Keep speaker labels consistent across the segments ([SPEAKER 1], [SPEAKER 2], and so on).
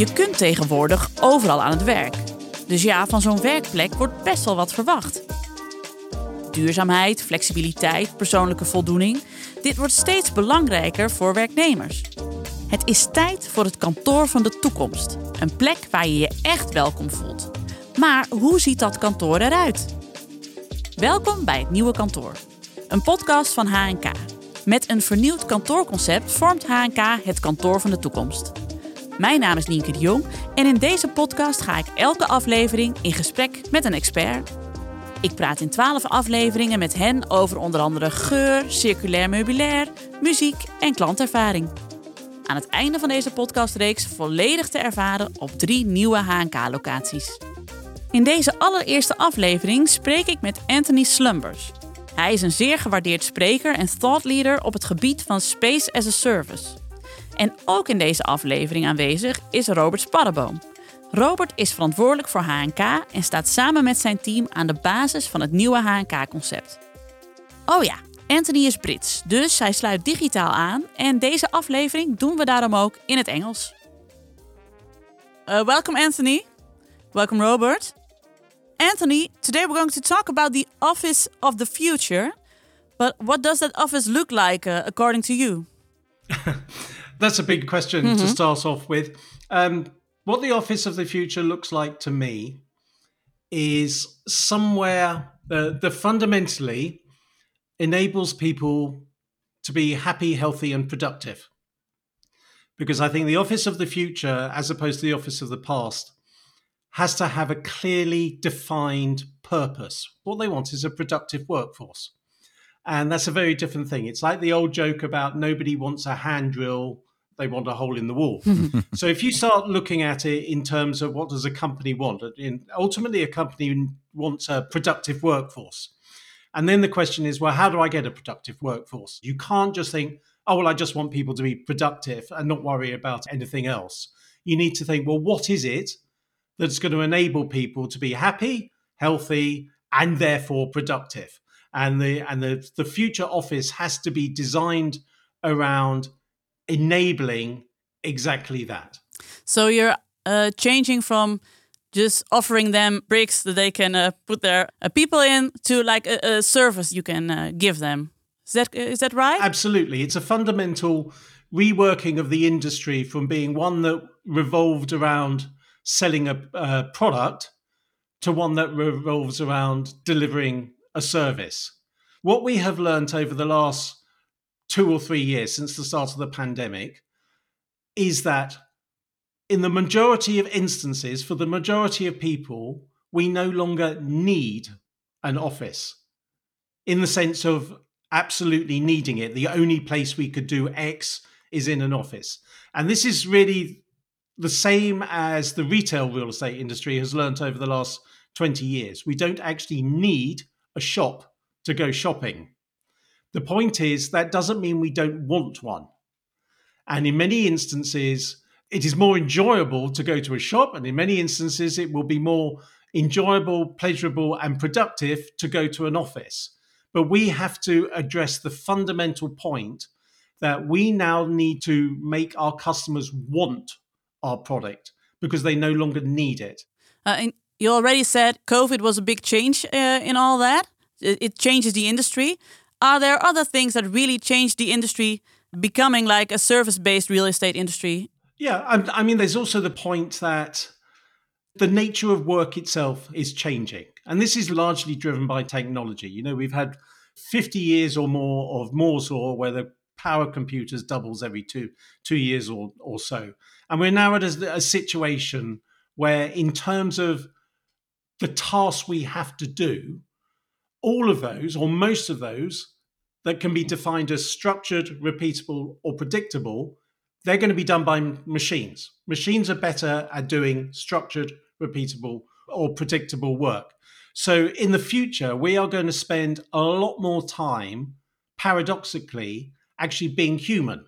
[SPEAKER 1] Je kunt tegenwoordig overal aan het werk. Dus ja, van zo'n werkplek wordt best wel wat verwacht. Duurzaamheid, flexibiliteit, persoonlijke voldoening. Dit wordt steeds belangrijker voor werknemers. Het is tijd voor het kantoor van de toekomst. Een plek waar je je echt welkom voelt. Maar hoe ziet dat kantoor eruit? Welkom bij het nieuwe kantoor. Een podcast van HNK. Met een vernieuwd kantoorconcept vormt HNK het kantoor van de toekomst. Mijn naam is Nienke de Jong en in deze podcast ga ik elke aflevering in gesprek met een expert. Ik praat in 12 afleveringen met hen over onder andere geur, circulair meubilair, muziek en klantervaring. Aan het einde van deze podcastreeks volledig te ervaren op drie nieuwe HNK-locaties. In deze allereerste aflevering spreek ik met Anthony Slumbers. Hij is een zeer gewaardeerd spreker en thought leader op het gebied van Space as a Service. En ook in deze aflevering aanwezig is Robert Sparreboom. Robert is verantwoordelijk voor HNK en staat samen met zijn team aan de basis van het nieuwe HNK-concept. Oh ja, Anthony is Brits, dus hij sluit digitaal aan en deze aflevering doen we daarom ook in het Engels. Uh, welcome Anthony. Welcome Robert. Anthony, today we're going to talk about the office of the future. But what does that office look like uh, according to you?
[SPEAKER 2] That's a big question mm-hmm. to start off with. Um, what the office of the future looks like to me is somewhere uh, that fundamentally enables people to be happy, healthy, and productive. Because I think the office of the future, as opposed to the office of the past, has to have a clearly defined purpose. What they want is a productive workforce. And that's a very different thing. It's like the old joke about nobody wants a hand drill they want a hole in the wall. so if you start looking at it in terms of what does a company want, in, ultimately a company wants a productive workforce. And then the question is, well, how do I get a productive workforce? You can't just think, oh, well, I just want people to be productive and not worry about anything else. You need to think, well, what is it that's going to enable people to be happy, healthy, and therefore productive? And the and the, the future office has to be designed around enabling exactly that.
[SPEAKER 1] So you're uh, changing from just offering them bricks that they can uh, put their uh, people in to like a, a service you can uh, give them. Is that is that right?
[SPEAKER 2] Absolutely, it's a fundamental reworking of the industry from being one that revolved around selling a, a product to one that revolves around delivering a service. What we have learned over the last two or three years since the start of the pandemic is that in the majority of instances, for the majority of people, we no longer need an office in the sense of absolutely needing it. The only place we could do X is in an office. And this is really the same as the retail real estate industry has learnt over the last 20 years. We don't actually need a shop to go shopping. The point is, that doesn't mean we don't want one. And in many instances, it is more enjoyable to go to a shop. And in many instances, it will be more enjoyable, pleasurable, and productive to go to an office. But we have to address the fundamental point that we now need to make our customers want our product because they no longer need it.
[SPEAKER 1] Uh, you already said COVID was a big change uh, in all that. It changes the industry. Are there other things that really changed the industry becoming like a service based real estate industry?
[SPEAKER 2] Yeah, I, mean, there's also the point that the nature of work itself is changing. And this is largely driven by technology. You know, we've had 50 years or more of Moore's Law, where the power computers doubles every two, two years or, or so. And we're now at a, a situation where, in terms of the tasks we have to do, all of those, or most of those, that can be defined as structured, repeatable, or predictable, they're going to be done by machines. Machines are better at doing structured, repeatable, or predictable work. So in the future, we are going to spend a lot more time, paradoxically, actually being human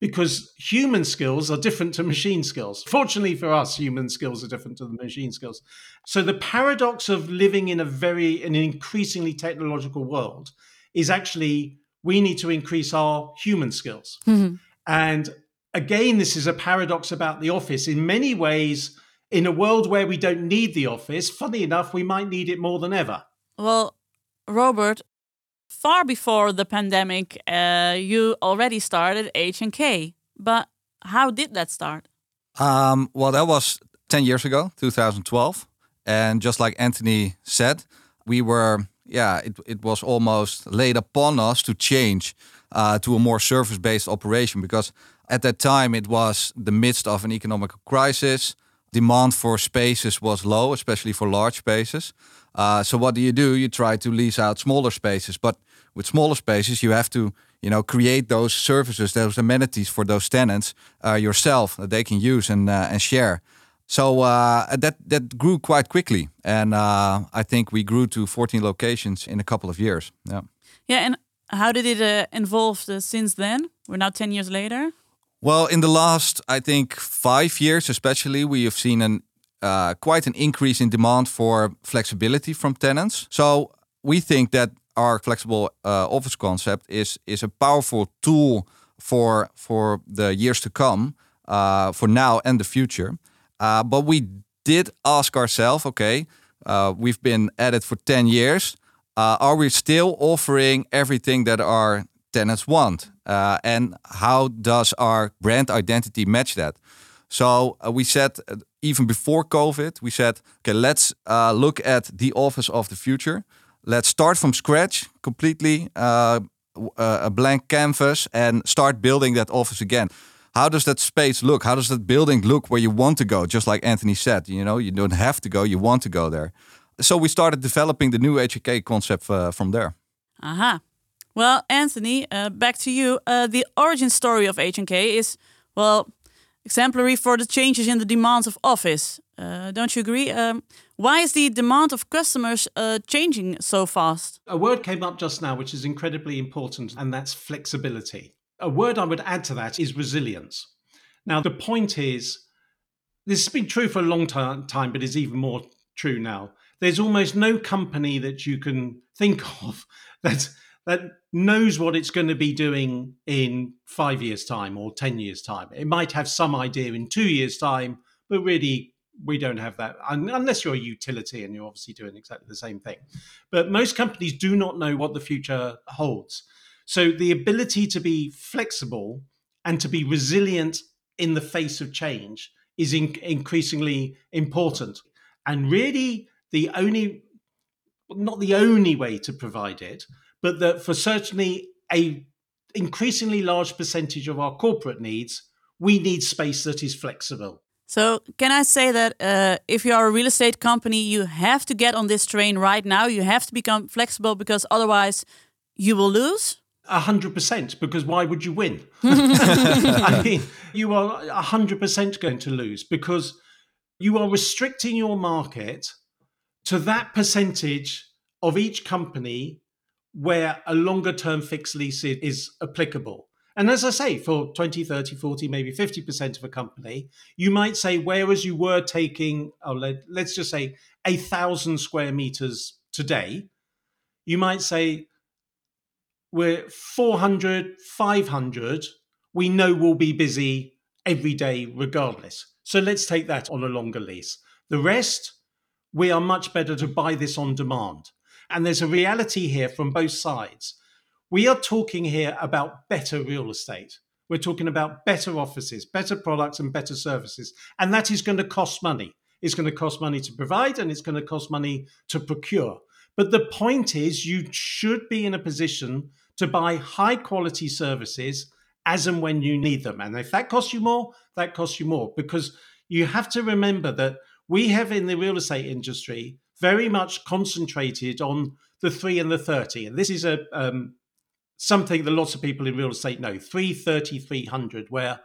[SPEAKER 2] because human skills are different to machine skills. Fortunately for us, human skills are different to the machine skills. So the paradox of living in a very an increasingly technological world is actually we need to increase our human skills. Mm-hmm. And again, this is a paradox about the office. In many ways, in a world where we don't need the office, funny enough, we might need it more than ever.
[SPEAKER 1] Well, Robert, far before the pandemic, uh, you already started HNK. But how did that start?
[SPEAKER 3] Um, well, that was 10 years ago, 2012. And just like Antony said, we were, yeah, it, it was almost laid upon us to change uh, to a more service based operation because at that time it was the midst of an economic crisis. Demand for spaces was low, especially for large spaces. Uh, so what do you do? You try to lease out smaller spaces, but with smaller spaces, you have to you know create those services, those amenities for those tenants uh, yourself that they can use and uh, and share. So uh, that that grew quite quickly, and uh, I think we grew to 14 locations in a couple of years. Yeah.
[SPEAKER 1] Yeah, and how did it uh, evolve since then? We're now 10 years later.
[SPEAKER 3] Well, in the last, I think, five years, especially, we have seen an uh, quite an increase in demand for flexibility from tenants. So we think that our flexible uh, office concept is is a powerful tool for for the years to come, uh, for now and the future. Uh, but we did ask ourselves, okay, uh, we've been at it for ten years. Are we still offering everything that our tenants want? and how does our brand identity match that? So we said even before COVID, we said, okay, let's uh, look at the office of the future. Let's start from scratch, completely uh, uh, a blank canvas, and start building that office again. How does that space look? How does that building look where you want to go? Just like Antony said, you know, you don't have to go, you want to go there. So we started developing the new HNK concept uh, from there.
[SPEAKER 1] Aha. Uh-huh. Well, Antony, uh, back to you. Uh, the origin story of HNK is, well, exemplary for the changes in the demands of office. Uh, don't you agree? Um, why is the demand of customers uh, changing so fast?
[SPEAKER 2] A word came up just now which is incredibly important, and that's flexibility. A word I would add to that is resilience. Now, the point is, this has been true for a long time, but is even more true now. There's almost no company that you can think of that that knows what it's going to be doing in five years' time or 10 years' time. It might have some idea in two years' time, but really, we don't have that unless you're a utility and you're obviously doing exactly the same thing. But most companies do not know what the future holds. So the ability to be flexible and to be resilient in the face of change is in- increasingly important. And really, the only, not the only way to provide it, but that for certainly a increasingly large percentage of our corporate needs, we need space that is flexible.
[SPEAKER 1] So, can I say that uh, if you are a real estate company, you have to get on this train right now? You have to become flexible because otherwise you will lose?
[SPEAKER 2] A hundred percent, because why would you win? I mean, you are a hundred percent going to lose because you are restricting your market to that percentage of each company where a longer term fixed lease is applicable. And as I say, for 20, 30, 40, maybe 50% of a company, you might say, whereas you were taking, oh, let, let's just say, a thousand square meters today, you might say, we're 400, 500, we know we'll be busy every day regardless. So let's take that on a longer lease. The rest, we are much better to buy this on demand. And there's a reality here from both sides. We are talking here about better real estate. We're talking about better offices, better products, and better services. And that is going to cost money. It's going to cost money to provide and it's going to cost money to procure. But the point is, you should be in a position to buy high quality services as and when you need them. And if that costs you more, that costs you more because you have to remember that we have in the real estate industry very much concentrated on the three and the 30. And this is a um, something that lots of people in real estate know 330, 300, where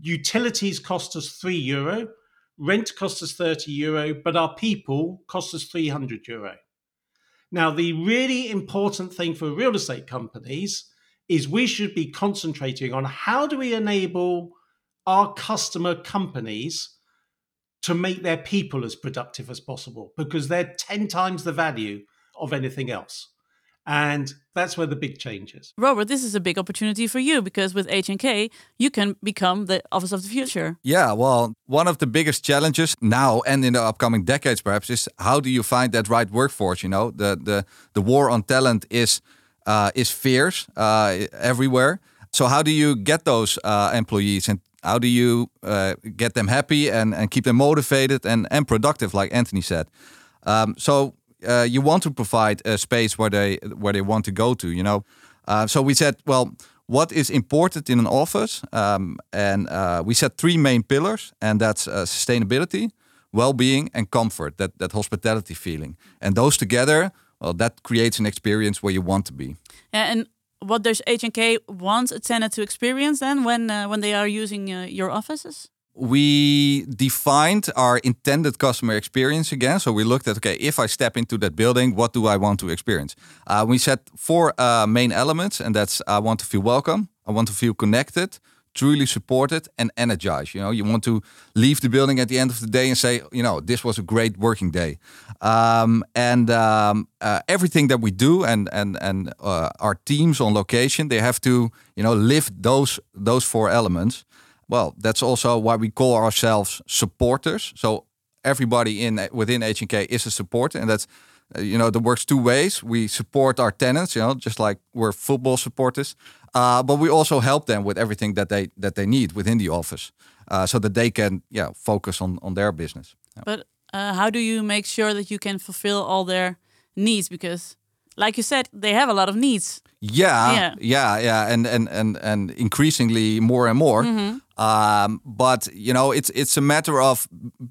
[SPEAKER 2] utilities cost us three euro, rent costs us 30 euro, but our people cost us 300 euro. Now, the really important thing for real estate companies is we should be concentrating on how do we enable our customer companies to make their people as productive as possible because they're 10 times the value of anything else. And that's where the big change is.
[SPEAKER 1] Robert, this is a big opportunity for you because with HNK, you can become the office of the future.
[SPEAKER 3] Yeah, well, one of the biggest challenges now and in the upcoming decades perhaps is how do you find that right workforce, you know? The the the war on talent is uh, is fierce uh, everywhere. So how do you get those uh, employees and how do you uh, get them happy and, and keep them motivated and, and productive, like Antony said? Um, so uh, you want to provide a space where they where they want to go to. You know, uh, so we said, well, what is important in an office? Um, and uh, we set three main pillars, and that's uh, sustainability, well-being, and comfort. That that hospitality feeling, and those together, well, that creates an experience where you want to be.
[SPEAKER 1] Yeah, and what does HNK want a tenant to experience then when uh, when they are using uh, your offices?
[SPEAKER 3] we defined our intended customer experience again. So we looked at okay, if I step into that building, what do I want to experience? Uh, we set four uh, main elements, and that's I want to feel welcome, I want to feel connected, truly supported, and energized. You know, you want to leave the building at the end of the day and say, you know, this was a great working day. Um, and um, uh, everything that we do, and and and uh, our teams on location, they have to, you know, live those those four elements well, that's also why we call ourselves supporters. So everybody in within HNK is a supporter, and that's uh, you know that works two ways. We support our tenants, you know, just like we're football supporters, uh, but we also help them with everything that they that they need within the office, uh, so that they can yeah focus on on their business.
[SPEAKER 1] But uh, how do you make sure that you can fulfill all their needs? Because like you said, they have a lot of needs.
[SPEAKER 3] Yeah, yeah, yeah, yeah, and and and and increasingly more and more. Mm -hmm. um, but you know, it's it's a matter of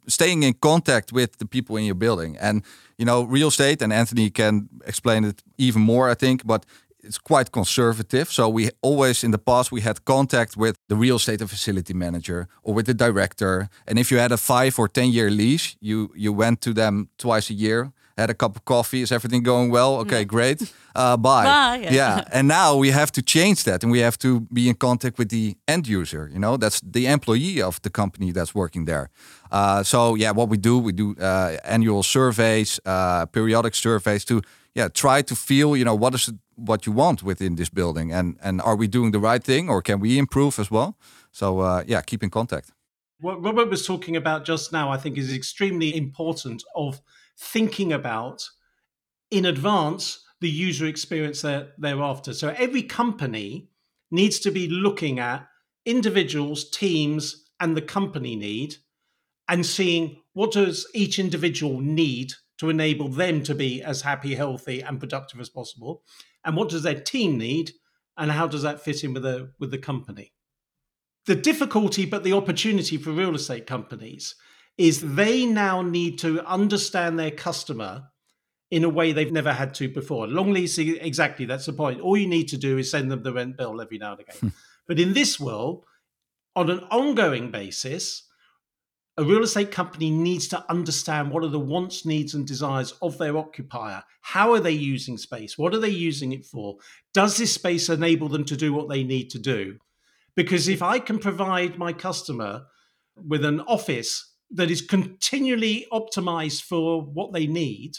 [SPEAKER 3] staying in contact with the people in your building, and you know, real estate. And Antony can explain it even more, I think. But it's quite conservative. So we always in the past we had contact with the real estate and facility manager or with the director. And if you had a five or ten year lease, you you went to them twice a year had a cup of coffee. Is everything going well? Okay, great. Uh, bye.
[SPEAKER 1] bye
[SPEAKER 3] yeah. yeah. And now we have to change that, and we have to be in contact with the end user. You know, that's the employee of the company that's working there. Uh, so yeah, what we do, we do uh, annual surveys, uh, periodic surveys to yeah try to feel you know what is it, what you want within this building, and and are we doing the right thing, or can we improve as well? So uh, yeah, keep in contact.
[SPEAKER 2] What Robert was talking about just now, I think, is extremely important. Of thinking about in advance the user experience they're, they're after. So every company needs to be looking at individuals, teams, and the company need and seeing what does each individual need to enable them to be as happy, healthy, and productive as possible, and what does their team need, and how does that fit in with the with the company. The difficulty, but the opportunity for real estate companies is they now need to understand their customer in a way they've never had to before. Long lease, exactly, that's the point. All you need to do is send them the rent bill every now and again. Hmm. but in this world, on an ongoing basis, a real estate company needs to understand what are the wants, needs, and desires of their occupier. How are they using space? What are they using it for? Does this space enable them to do what they need to do? Because if I can provide my customer with an office that is continually optimized for what they need,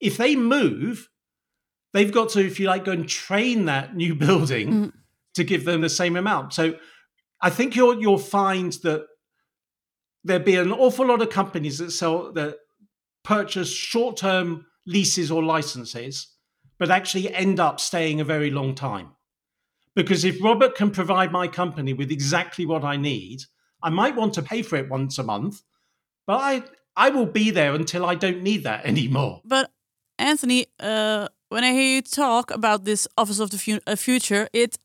[SPEAKER 2] if they move, they've got to, if you like, go and train that new building mm. to give them the same amount. So I think you'll you'll find that there'll be an awful lot of companies that sell that purchase short-term leases or licenses, but actually end up staying a very long time. Because if Robert can provide my company with exactly what I need, I might want to pay for it once a month, but I I will be there until I don't need that anymore.
[SPEAKER 1] But Antony, uh, when I hear you talk about this Office of the fu uh, Future, it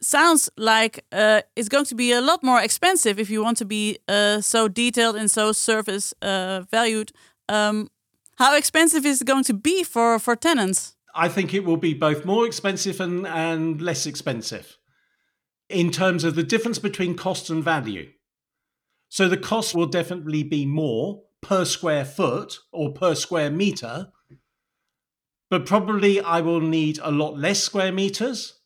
[SPEAKER 1] sounds like uh, it's going to be a lot more expensive if you want to be uh, so detailed and so service uh, valued. Um, how expensive is it going to be for for tenants?
[SPEAKER 2] I think it will be both more expensive and, and less expensive in terms of the difference between cost and value. So the cost will definitely be more per square foot or per square meter, but probably I will need a lot less square meters.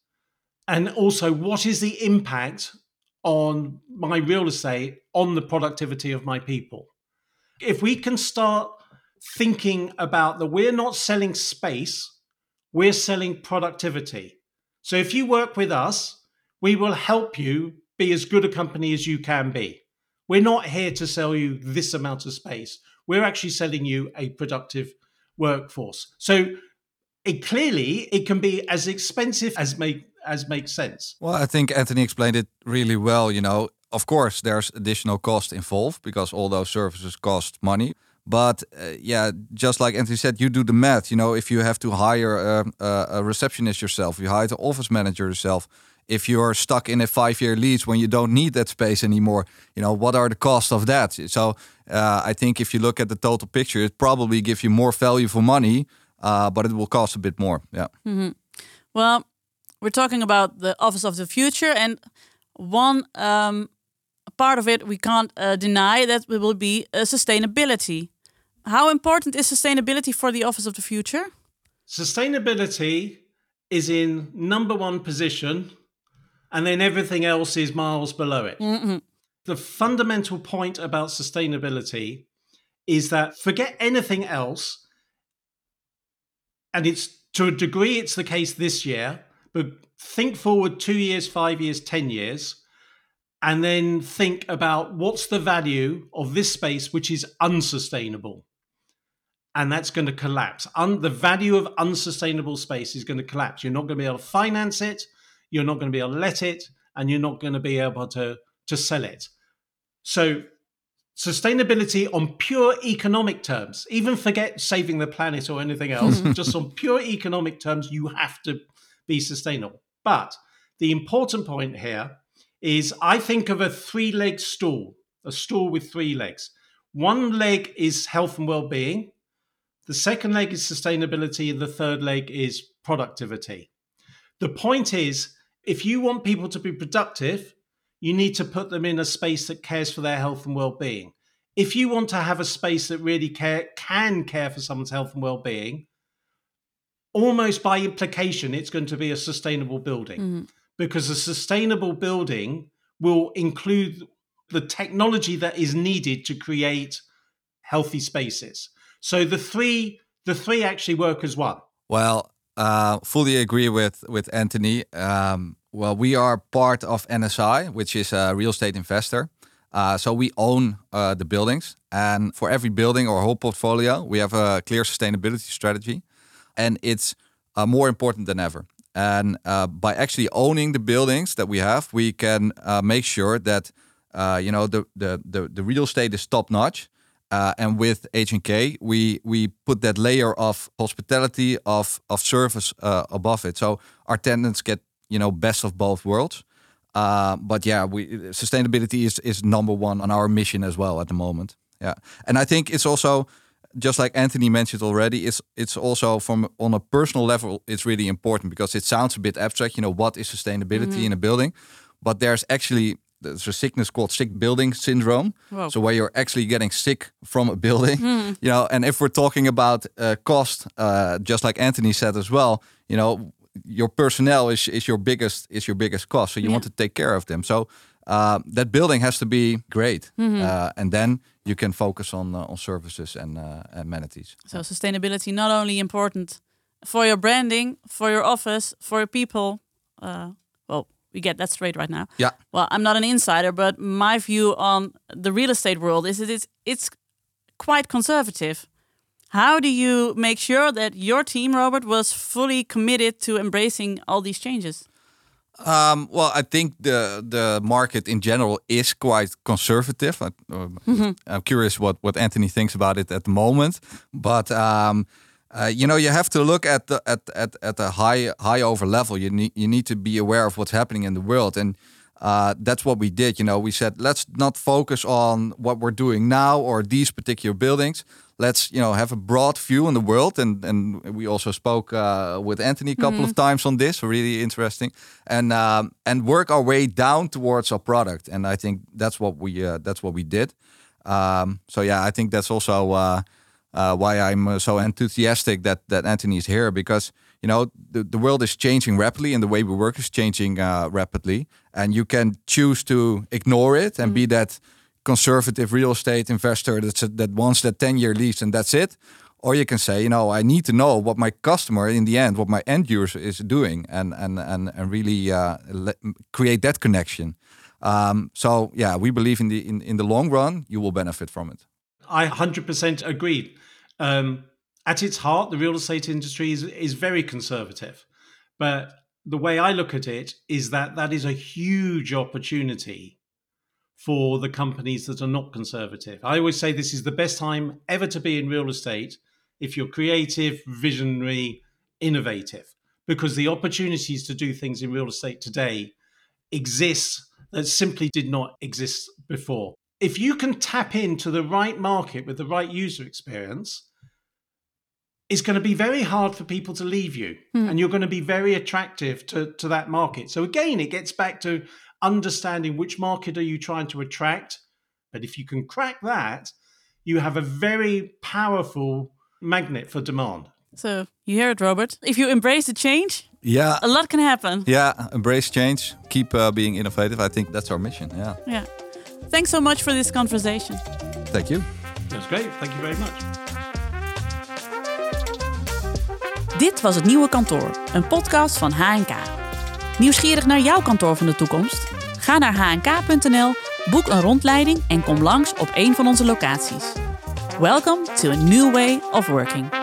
[SPEAKER 2] And also, what is the impact on my real estate on the productivity of my people? If we can start thinking about that we're not selling space, we're selling productivity. So if you work with us, we will help you be as good a company as you can be. We're not here to sell you this amount of space. We're actually selling you a productive workforce. So it clearly it can be as expensive as make as makes sense.
[SPEAKER 3] Well, I think Antony explained it really well. You know, of course, there's additional cost involved because all those services cost money. But uh, yeah, just like Antony said, you do the math. You know, if you have to hire a, a, a receptionist yourself, you hire the office manager yourself. If you're stuck in a five-year lease when you don't need that space anymore, you know what are the costs of that? So uh, I think if you look at the total picture, it probably gives you more value for money, uh, but it will cost a bit more. Yeah.
[SPEAKER 1] Mm-hmm. Well, we're talking about the office of the future, and one um, part of it we can't uh, deny that will be uh, sustainability. How important is sustainability for the office of the future?
[SPEAKER 2] Sustainability is in number one position, and then everything else is miles below it.
[SPEAKER 1] Mm-hmm.
[SPEAKER 2] The fundamental point about sustainability is that forget anything else, and it's to a degree it's the case this year, but think forward two years, five years, 10 years, and then think about what's the value of this space which is unsustainable and that's going to collapse. Un- the value of unsustainable space is going to collapse. You're not going to be able to finance it. You're not going to be able to let it, and you're not going to be able to to sell it. So, sustainability on pure economic terms, even forget saving the planet or anything else, just on pure economic terms, you have to be sustainable. But the important point here is I think of a three leg stool, a stool with three legs. One leg is health and well being, the second leg is sustainability, and the third leg is productivity. The point is, if you want people to be productive, you need to put them in a space that cares for their health and well-being. If you want to have a space that really care, can care for someone's health and well-being, almost by implication, it's going to be a sustainable building
[SPEAKER 1] Mm-hmm.
[SPEAKER 2] because a sustainable building will include the technology that is needed to create healthy spaces. So the three the three actually work as one.
[SPEAKER 3] Well, uh, fully agree with with Antony. Um, well, we are part of NSI, which is a real estate investor. Uh, so we own uh, the buildings, and for every building or whole portfolio, we have a clear sustainability strategy, and it's uh, more important than ever. And uh, by actually owning the buildings that we have, we can uh, make sure that uh, you know the, the the the real estate is top notch. Uh, and with HNK, we we put that layer of hospitality of of service uh, above it. So our tenants get you know best of both worlds. Uh, but yeah, we sustainability is is number one on our mission as well at the moment. Yeah, and I think it's also just like Antony mentioned already. It's it's also from on a personal level, it's really important because it sounds a bit abstract. You know, what is sustainability in a building? But there's actually there's a sickness called sick building syndrome.
[SPEAKER 1] Wow.
[SPEAKER 3] So where you're actually getting sick from a building, you know, and if we're talking about uh, cost, uh, just like Antony said as well, you know, your personnel is is your biggest is your biggest cost. So you want to take care of them. So uh, that building has to be great, uh, and then you can focus on uh, on services and uh, amenities.
[SPEAKER 1] So sustainability not only important for your branding, for your office, for your people. We get that straight right now.
[SPEAKER 3] Yeah.
[SPEAKER 1] Well, I'm not an insider, but my view on the real estate world is that it's it's quite conservative. How do you make sure that your team, Robert, was fully committed to embracing all these changes?
[SPEAKER 3] Um, well, I think the the market in general is quite conservative. I, uh, I'm curious what what Antony thinks about it at the moment, but um, uh, you know, you have to look at the at at at a high high over level. You need you need to be aware of what's happening in the world, and uh, that's what we did. You know, we said let's not focus on what we're doing now or these particular buildings. Let's you know have a broad view on the world, and and we also spoke uh, with Antony a couple of times on this. Really interesting, and um, and work our way down towards our product. And I think that's what we uh, that's what we did. Um, so yeah, I think that's also uh, why I'm uh, so enthusiastic that that Antony is here because you know the, the world is changing rapidly and the way we work is changing uh, rapidly, and you can choose to ignore it and be that conservative real estate investor that's that wants that 10 year lease and that's it Or you can say, you know, I need to know what my customer in the end, what my end user is doing, and and and and really uh, create that connection. Um, so yeah, we believe in the in, in the long run, you will benefit from it.
[SPEAKER 2] I 100% agree. Um, at its heart, the real estate industry is is very conservative, but the way I look at it is that that is a huge opportunity for the companies that are not conservative. I always say this is the best time ever to be in real estate if you're creative, visionary, innovative, because the opportunities to do things in real estate today exist that simply did not exist before. If you can tap into the right market with the right user experience, it's going to be very hard for people to leave you mm. and you're going to be very attractive to, to that market. So again, it gets back to understanding which market are you trying to attract. But if you can crack that, you have a very powerful magnet for demand.
[SPEAKER 1] So you hear it, Robert. If you embrace the change,
[SPEAKER 3] yeah,
[SPEAKER 1] a lot can happen.
[SPEAKER 3] Yeah, embrace change, keep uh, being innovative. I think that's our mission. Yeah.
[SPEAKER 1] Yeah. Thanks so much for this conversation.
[SPEAKER 3] Thank you.
[SPEAKER 2] That's great. Thank you very much.
[SPEAKER 1] Dit was het nieuwe kantoor, een podcast van HNK. Nieuwsgierig naar jouw kantoor van de toekomst? Ga naar hnk.nl, boek een rondleiding en kom langs op een van onze locaties. Welcome to a new way of working.